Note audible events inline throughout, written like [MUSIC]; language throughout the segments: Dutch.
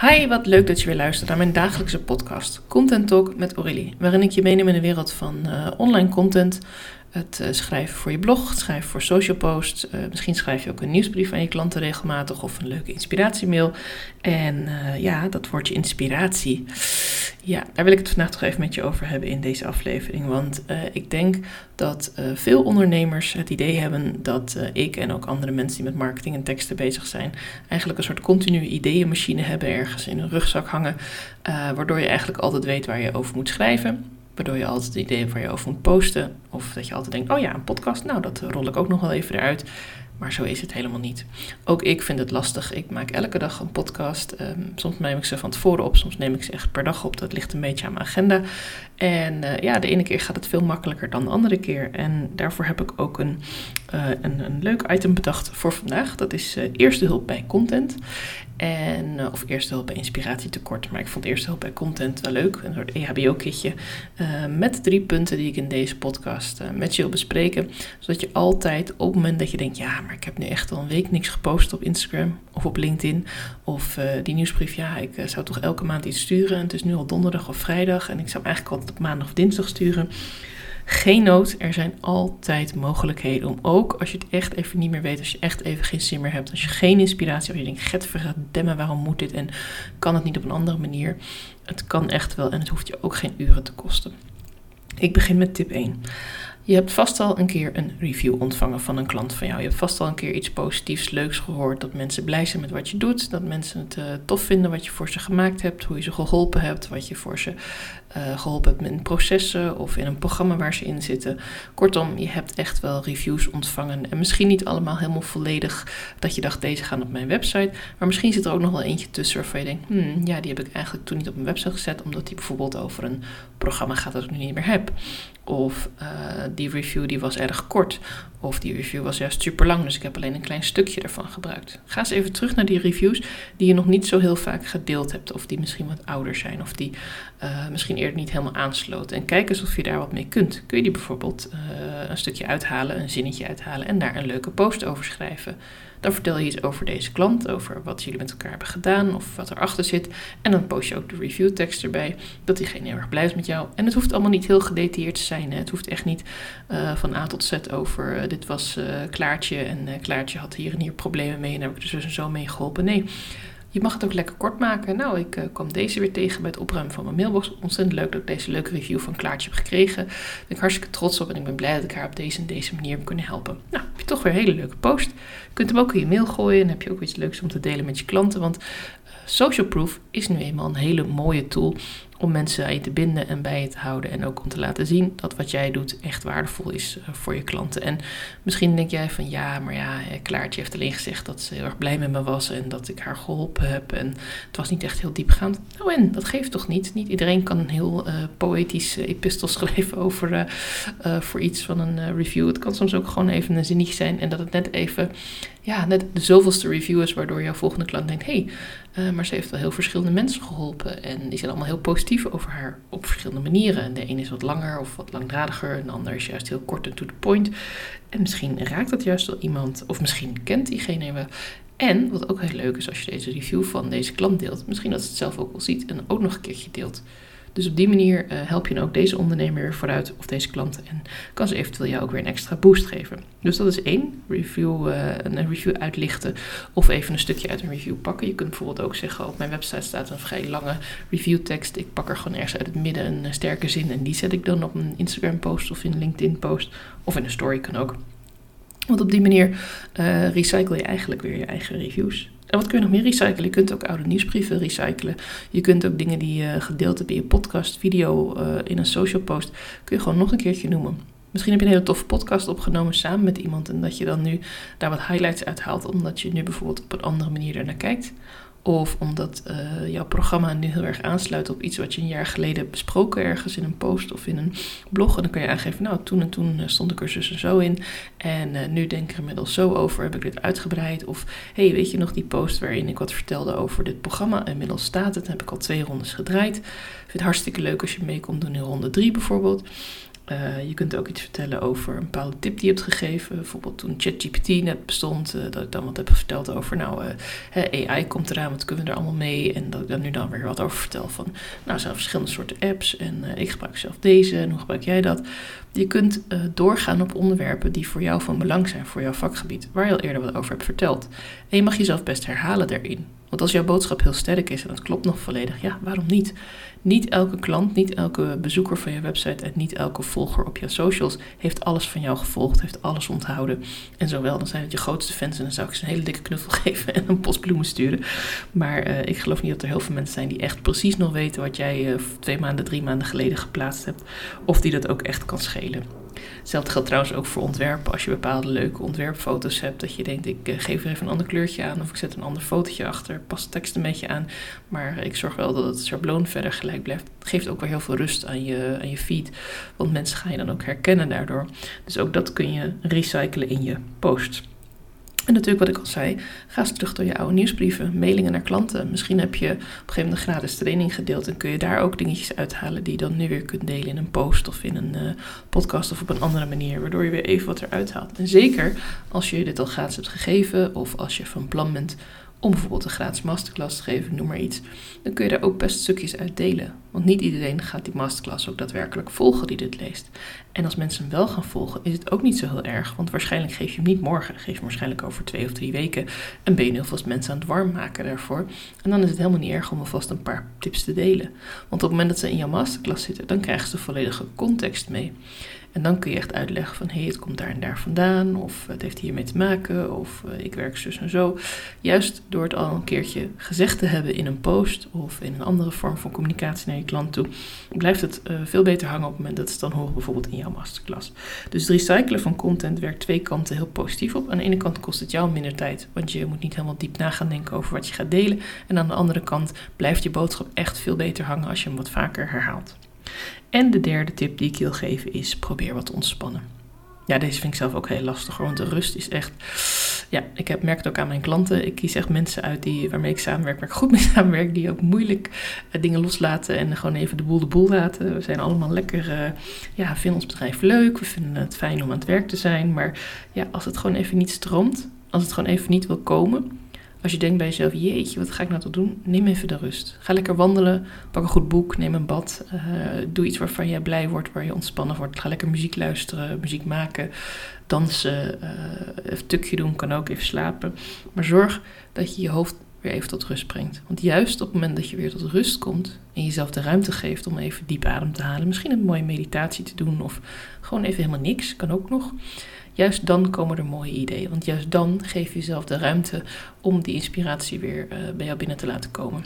Hi, wat leuk dat je weer luistert naar mijn dagelijkse podcast Content Talk met Aurélie, waarin ik je meeneem in de wereld van uh, online content, het uh, schrijven voor je blog, het schrijven voor social posts. Uh, misschien schrijf je ook een nieuwsbrief aan je klanten regelmatig of een leuke inspiratiemail. En ja, dat wordt je inspiratie. Ja, daar wil ik het vandaag toch even met je over hebben in deze aflevering. Want ik denk dat veel ondernemers het idee hebben dat ik en ook andere mensen die met marketing en teksten bezig zijn, eigenlijk een soort continue ideeënmachine hebben ergens in hun rugzak hangen. waardoor je eigenlijk altijd weet waar je over moet schrijven. Waardoor je altijd het idee hebt waar je over moet posten. Of dat je altijd denkt, oh ja, een podcast, nou dat rol ik ook nog wel even eruit. Maar zo is het helemaal niet. Ook ik vind het lastig. Ik maak elke dag een podcast. Ehm, soms neem ik ze van tevoren op, soms neem ik ze echt per dag op. Dat ligt een beetje aan mijn agenda. En uh, ja, de ene keer gaat het veel makkelijker dan de andere keer. En daarvoor heb ik ook een, uh, een, een, leuk item bedacht voor vandaag. Dat is uh, eerste hulp bij content. En, of eerste hulp bij inspiratietekort. Maar ik vond eerste hulp bij content wel leuk. Een soort EHBO-kitje. met drie punten die ik in deze podcast met je wil bespreken. Zodat je altijd op het moment dat je denkt... Ja, maar ik heb nu echt al een week niks gepost op Instagram of op LinkedIn. Of die nieuwsbrief, ja, ik zou toch elke maand iets sturen. En het is nu al donderdag of vrijdag. En ik zou eigenlijk al op maandag of dinsdag sturen. Geen nood, er zijn altijd mogelijkheden om ook als je het echt even niet meer weet, als je echt even geen zin meer hebt, als je geen inspiratie hebt, als je denkt, get demmen, waarom moet dit en kan het niet op een andere manier? Het kan echt wel en het hoeft je ook geen uren te kosten. Ik begin met tip 1. Je hebt vast al een keer een review ontvangen van een klant van jou. Je hebt vast al een keer iets positiefs, leuks gehoord. Dat mensen blij zijn met wat je doet. Dat mensen het uh, tof vinden wat je voor ze gemaakt hebt. Hoe je ze geholpen hebt. Wat je voor ze uh, geholpen hebt met processen of in een programma waar ze in zitten. Kortom, je hebt echt wel reviews ontvangen. En misschien niet allemaal helemaal volledig dat je dacht, deze gaan op mijn website. Maar misschien zit er ook nog wel eentje tussen waarvan je denkt, hmm, ja, die heb ik eigenlijk toen niet op mijn website gezet. Omdat die bijvoorbeeld over een programma gaat dat ik nu niet meer heb. Of uh, die review die was erg kort. Of die review was juist super lang, dus ik heb alleen een klein stukje ervan gebruikt. Ga eens even terug naar die reviews die je nog niet zo heel vaak gedeeld hebt. Of die misschien wat ouder zijn. Of die uh, misschien eerder niet helemaal aansloten. En kijk eens of je daar wat mee kunt. Kun je die bijvoorbeeld uh, een stukje uithalen, een zinnetje uithalen en daar een leuke post over schrijven. Dan vertel je iets over deze klant, over wat jullie met elkaar hebben gedaan of wat erachter zit. En dan post je ook de reviewtekst erbij, dat diegene heel erg blij is met jou. En het hoeft allemaal niet heel gedetailleerd te zijn. Hè. Het hoeft echt niet uh, van A tot Z over uh, dit was uh, Klaartje en Klaartje had hier en hier problemen mee en daar heb ik er dus en zo mee geholpen. Nee, je mag het ook lekker kort maken. Nou, ik uh, kwam deze weer tegen bij het opruimen van mijn mailbox. Ontzettend leuk dat ik deze leuke review van Klaartje heb gekregen. Daar ben ik hartstikke trots op en ik ben blij dat ik haar op deze en deze manier heb kunnen helpen. Nou, heb je toch weer een hele leuke post. Je kunt hem ook in je mail gooien en heb je ook iets leuks om te delen met je klanten. Want uh, Social Proof is nu eenmaal een hele mooie tool om mensen aan je te binden en bij je te houden. En ook om te laten zien dat wat jij doet echt waardevol is uh, voor je klanten. En misschien denk jij van ja, maar ja, Klaartje heeft alleen gezegd dat ze heel erg blij met me was en dat ik haar geholpen heb. En het was niet echt heel diepgaand. Nou en, dat geeft toch niet? Niet iedereen kan een heel uh, poëtisch uh, epistel [LAUGHS] schrijven over voor iets van een review. Het kan soms ook gewoon even een zinnetje zijn en dat het net even ja, net de zoveelste review is, waardoor jouw volgende klant denkt: hé, hey, uh, maar ze heeft wel heel verschillende mensen geholpen. En die zijn allemaal heel positief over haar op verschillende manieren. En de een is wat langer of wat langdradiger, en de ander is juist heel kort en to the point. En misschien raakt dat juist wel iemand, of misschien kent diegene wel. En wat ook heel leuk is als je deze review van deze klant deelt, misschien dat ze het zelf ook wel ziet en ook nog een keertje deelt. Dus op die manier uh, help je ook deze ondernemer weer vooruit of deze klanten en kan ze eventueel jou ook weer een extra boost geven. Dus dat is één, review, uh, een review uitlichten of even een stukje uit een review pakken. Je kunt bijvoorbeeld ook zeggen, op mijn website staat een vrij lange review tekst. Ik pak er gewoon ergens uit het midden een sterke zin en die zet ik dan op een Instagram post of in een LinkedIn post of in een story kan ook. Want op die manier recycle je eigenlijk weer je eigen reviews. En wat kun je nog meer recyclen? Je kunt ook oude nieuwsbrieven recyclen. Je kunt ook dingen die je gedeeld hebt in je podcast, video, uh, in een social post, kun je gewoon nog een keertje noemen. Misschien heb je een hele toffe podcast opgenomen samen met iemand en dat je dan nu daar wat highlights uithaalt, omdat je nu bijvoorbeeld op een andere manier ernaar kijkt. Of omdat uh, jouw programma nu heel erg aansluit op iets wat je een jaar geleden hebt besproken ergens in een post of in een blog. En dan kan je aangeven, nou toen en toen eh, stond ik er dus en zo in. En uh, nu denk ik er inmiddels zo over, heb ik dit uitgebreid. Of hey, weet je nog die post waarin ik wat vertelde over dit programma? Inmiddels staat het, heb ik al twee rondes gedraaid. Ik vind het hartstikke leuk als je mee komt doen in ronde drie bijvoorbeeld. Uh, je kunt ook iets vertellen over een bepaalde tip die je hebt gegeven. Bijvoorbeeld toen ChatGPT net bestond, uh, dat ik dan wat heb verteld over, nou, uh, AI komt eraan, wat kunnen we er allemaal mee? En dat ik dan nu dan weer wat over vertel van, nou, zijn verschillende soorten apps en ik gebruik zelf deze en hoe gebruik jij dat? Je kunt doorgaan op onderwerpen die voor jou van belang zijn, voor jouw vakgebied, waar je al eerder wat over hebt verteld. En je mag jezelf best herhalen daarin. Want als jouw boodschap heel sterk is en dat klopt nog volledig, ja, waarom niet? Niet elke klant, niet elke bezoeker van je website en niet elke volger op je socials heeft alles van jou gevolgd, heeft alles onthouden. En zowel, dan zijn het je grootste fans en dan zou ik ze een hele dikke knuffel [LAUGHS] geven en een post bloemen sturen. Maar uh, ik geloof niet dat er heel veel mensen zijn die echt precies nog weten wat jij uh, twee maanden, drie maanden geleden geplaatst hebt. Of die dat ook echt kan schelen. Hetzelfde geldt trouwens ook voor ontwerpen. Als je bepaalde leuke ontwerpfoto's hebt, dat je denkt: ik eh, geef er even een ander kleurtje aan of ik zet een ander fotootje achter, pas de tekst een beetje aan. Maar ik zorg wel dat het schabloon verder gelijk blijft. Het geeft ook wel heel veel rust aan je, aan je feed, want mensen gaan je dan ook herkennen daardoor. Dus ook dat kun je recyclen in je posts. En natuurlijk wat ik al zei, ga eens terug door je oude nieuwsbrieven, mailingen naar klanten. Misschien heb je op een gegeven moment een gratis training gedeeld en kun je daar ook dingetjes uithalen die je dan nu weer kunt delen in een post of in een uh, podcast of op een andere manier, waardoor je weer even wat eruit haalt. En zeker als je dit al gratis hebt gegeven of als je van plan bent om bijvoorbeeld een gratis masterclass te geven, noem maar iets, dan kun je daar ook best stukjes uit delen. Want niet iedereen gaat die masterclass ook daadwerkelijk volgen die dit leest. En als mensen hem wel gaan volgen, is het ook niet zo heel erg, want waarschijnlijk geef je hem niet morgen, geef je hem waarschijnlijk over twee of drie weken en ben je heel veel mensen aan het warm maken daarvoor. En dan is het helemaal niet erg om alvast een paar tips te delen. Want op het moment dat ze in jouw masterclass zitten, dan krijgen ze de volledige context mee. En dan kun je echt uitleggen van hé, hey, het komt daar en daar vandaan, of het heeft hiermee te maken, of uh, ik werk zus en zo. Juist door het al een keertje gezegd te hebben in een post of in een andere vorm van communicatie naar je klant toe, blijft het uh, veel beter hangen op het moment dat ze het dan horen, bijvoorbeeld in jouw masterclass. Dus het recyclen van content werkt twee kanten heel positief op. Aan de ene kant kost het jou minder tijd, want je moet niet helemaal diep na gaan denken over wat je gaat delen. En aan de andere kant blijft je boodschap echt veel beter hangen als je hem wat vaker herhaalt. En de derde tip die ik wil geven is: probeer wat te ontspannen. Ja, deze vind ik zelf ook heel lastig, want de rust is echt. Ja, ik heb, merk ook aan mijn klanten. Ik kies echt mensen uit die, waarmee ik samenwerk, waar ik goed mee [LAUGHS] samenwerk, die ook moeilijk uh, dingen loslaten en gewoon even de boel de boel laten. We zijn allemaal lekker, uh, ja, vinden ons bedrijf leuk, we vinden het fijn om aan het werk te zijn. Maar ja, als het gewoon even niet stroomt, als het gewoon even niet wil komen, als je denkt bij jezelf, jeetje, wat ga ik nou toch doen? Neem even de rust. Ga lekker wandelen, pak een goed boek, neem een bad. Uh, doe iets waarvan je blij wordt, waar je ontspannen wordt. Ga lekker muziek luisteren, muziek maken, dansen, uh, een tukje doen, kan ook even slapen. Maar zorg dat je je hoofd weer even tot rust brengt. Want juist op het moment dat je weer tot rust komt en jezelf de ruimte geeft om even diep adem te halen, misschien een mooie meditatie te doen of gewoon even helemaal niks, kan ook nog juist dan komen er mooie ideeën. Want juist dan geef je jezelf de ruimte om die inspiratie weer uh, bij jou binnen te laten komen.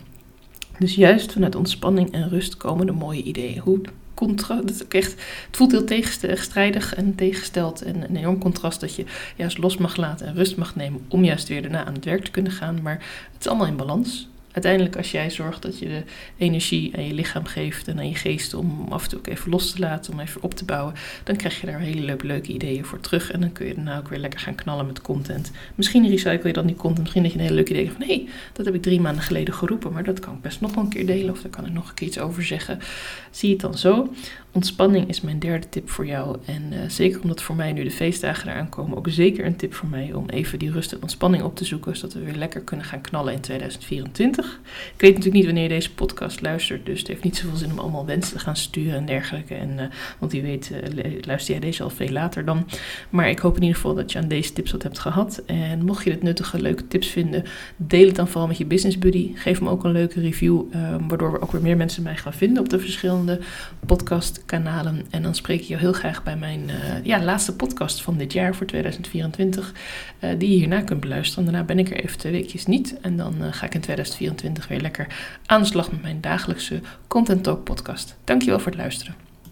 Dus juist vanuit ontspanning en rust komen de mooie ideeën. Hoe contrast, het, echt, het voelt heel tegenstrijdig en tegengesteld en een enorm contrast dat je juist los mag laten en rust mag nemen om juist weer daarna aan het werk te kunnen gaan. Maar het is allemaal in balans uiteindelijk als jij zorgt dat je de energie aan je lichaam geeft en aan je geest om af en toe ook even los te laten, om even op te bouwen, dan krijg je daar hele leuke, leuke ideeën voor terug. En dan kun je daarna ook weer lekker gaan knallen met content. Misschien recycle je dan die content, misschien dat je een hele leuke idee hebt van hé, hey, dat heb ik drie maanden geleden geroepen, maar dat kan ik best nog wel een keer delen of daar kan ik nog een keer iets over zeggen. Zie het dan zo. Ontspanning is mijn derde tip voor jou. En uh, zeker omdat voor mij nu de feestdagen eraan komen, ook zeker een tip voor mij om even die rust en ontspanning op te zoeken, zodat we weer lekker kunnen gaan knallen in 2024. Ik weet natuurlijk niet wanneer je deze podcast luistert, dus het heeft niet zoveel zin om allemaal wensen te gaan sturen en dergelijke. En, uh, want wie weet, uh, luister jij deze al veel later dan. Maar ik hoop in ieder geval dat je aan deze tips wat hebt gehad. En mocht je dit nuttige, leuke tips vinden, deel het dan vooral met je business buddy. Geef hem ook een leuke review, um, waardoor we ook weer meer mensen mij gaan vinden op de verschillende podcastkanalen. En dan spreek ik je heel graag bij mijn uh, ja, laatste podcast van dit jaar voor 2024, die je hierna kunt beluisteren. Daarna ben ik er even twee weekjes niet en dan ga ik in 2024 weer lekker aan de slag met mijn dagelijkse Content Talk podcast. Dankjewel voor het luisteren.